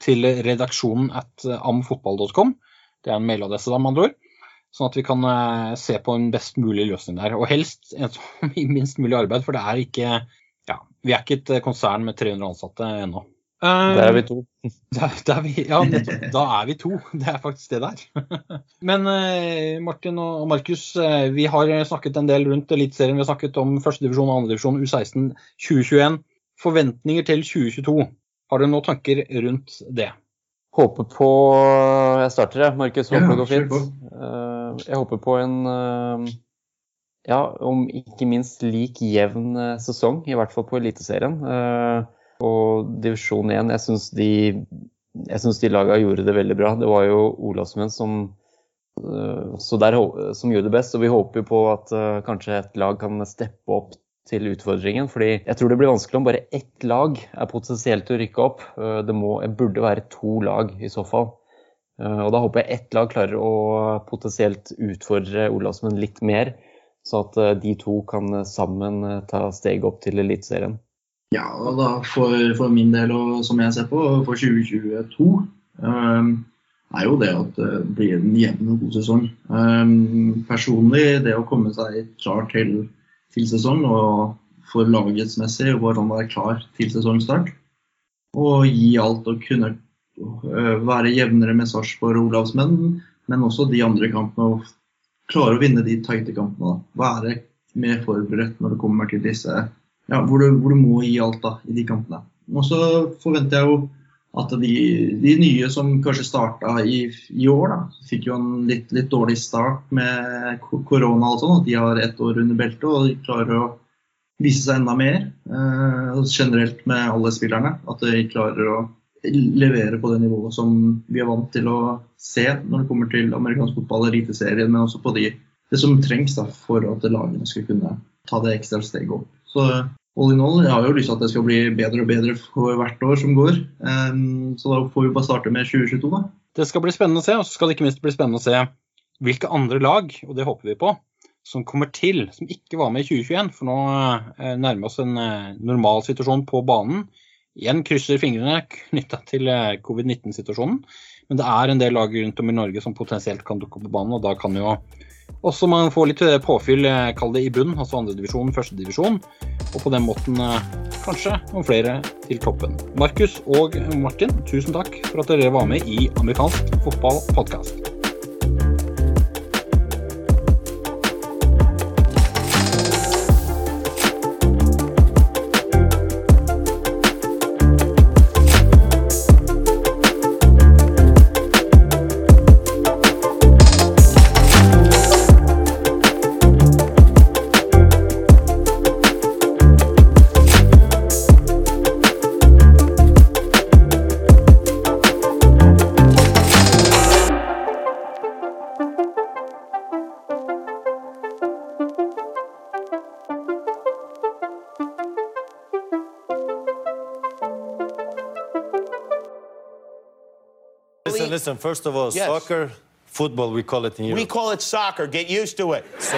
til redaksjonen at amfotball.com. Det er en mailadresse, da, med andre ord. Sånn at vi kan uh, se på en best mulig løsning der. Og helst en som i minst mulig arbeid, for det er ikke ja, vi er ikke et eh, konsern med 300 ansatte ennå. Der er vi to. <laughs> Der, der vi, ja. Da er vi to. Det er faktisk det der. <laughs> Men Martin og Markus, vi har snakket en del rundt Eliteserien. Vi har snakket om førstedivisjon og andredivisjon, U16 2021. Forventninger til 2022. Har du noen tanker rundt det? Håper på Jeg starter, jeg. Markus, håper det går fint. Eh, jeg håper på en eh, ja, om ikke minst lik jevn eh, sesong, i hvert fall på Eliteserien. Og divisjon 1, jeg syns de, jeg synes de laga gjorde det veldig bra. Det var jo Olavsmenn som, der, som gjorde det best, og vi håper jo på at kanskje et lag kan steppe opp til utfordringen. fordi jeg tror det blir vanskelig om bare ett lag er potensielt å rykke opp. Eh, det må, burde være to lag i så fall. Eh, og da håper jeg ett lag klarer å potensielt utfordre Olavsmenn litt mer, så at eh, de to kan sammen ta steget opp til Eliteserien. Ja, og da for, for, min del, og som jeg ser på, for 2022 um, er jo det at det blir en jevn og god sesong. Um, personlig, det å komme seg klar til til sesong og for lagets messig hvordan er klar til sesongstart. Og gi alt og kunne øh, være jevnere med Sarpsborg og Olavsmenn, men også de andre kampene. og Klare å vinne de tighte kampene. Være mer forberedt når det kommer til disse ja, hvor, du, hvor du må gi alt da, i de kampene. Og så forventer jeg jo at de, de, nye som kanskje starta i, i, år, da, fikk jo en litt, litt, dårlig start med korona og sånn, at de har ett år under beltet og de klarer å vise seg enda mer. Eh, generelt med alle spillerne. At de klarer å levere på det nivået som vi er vant til å se når det kommer til amerikansk fotball, eliteserien, men også på de, det som trengs da, for at lagene skal kunne ta det ekstra steget opp. Så all in all, jeg har jo lyst til at det skal bli bedre og bedre for hvert år som går. Um, så da får vi bare starte med 2022, da. Det skal bli spennende å se, og så skal det ikke minst bli spennende å se hvilke andre lag, og det håper vi på, som kommer til, som ikke var med i 2021. For nå eh, nærmer oss en eh, normal situasjon på banen. Igjen krysser fingrene knytta til eh, covid-19-situasjonen. Men det er en del lag rundt om i Norge som potensielt kan dukke opp på banen, og da kan jo også man får litt eh, påfyll, eh, kall det i bunn, altså andredivisjon, førstedivisjon. Og på den måten eh, kanskje noen flere til toppen. Markus og Martin, tusen takk for at dere var med i Amerikansk fotball podkast. Listen, first of all, yes. soccer, football, we call it in Europe. We call it soccer. Get used to it. So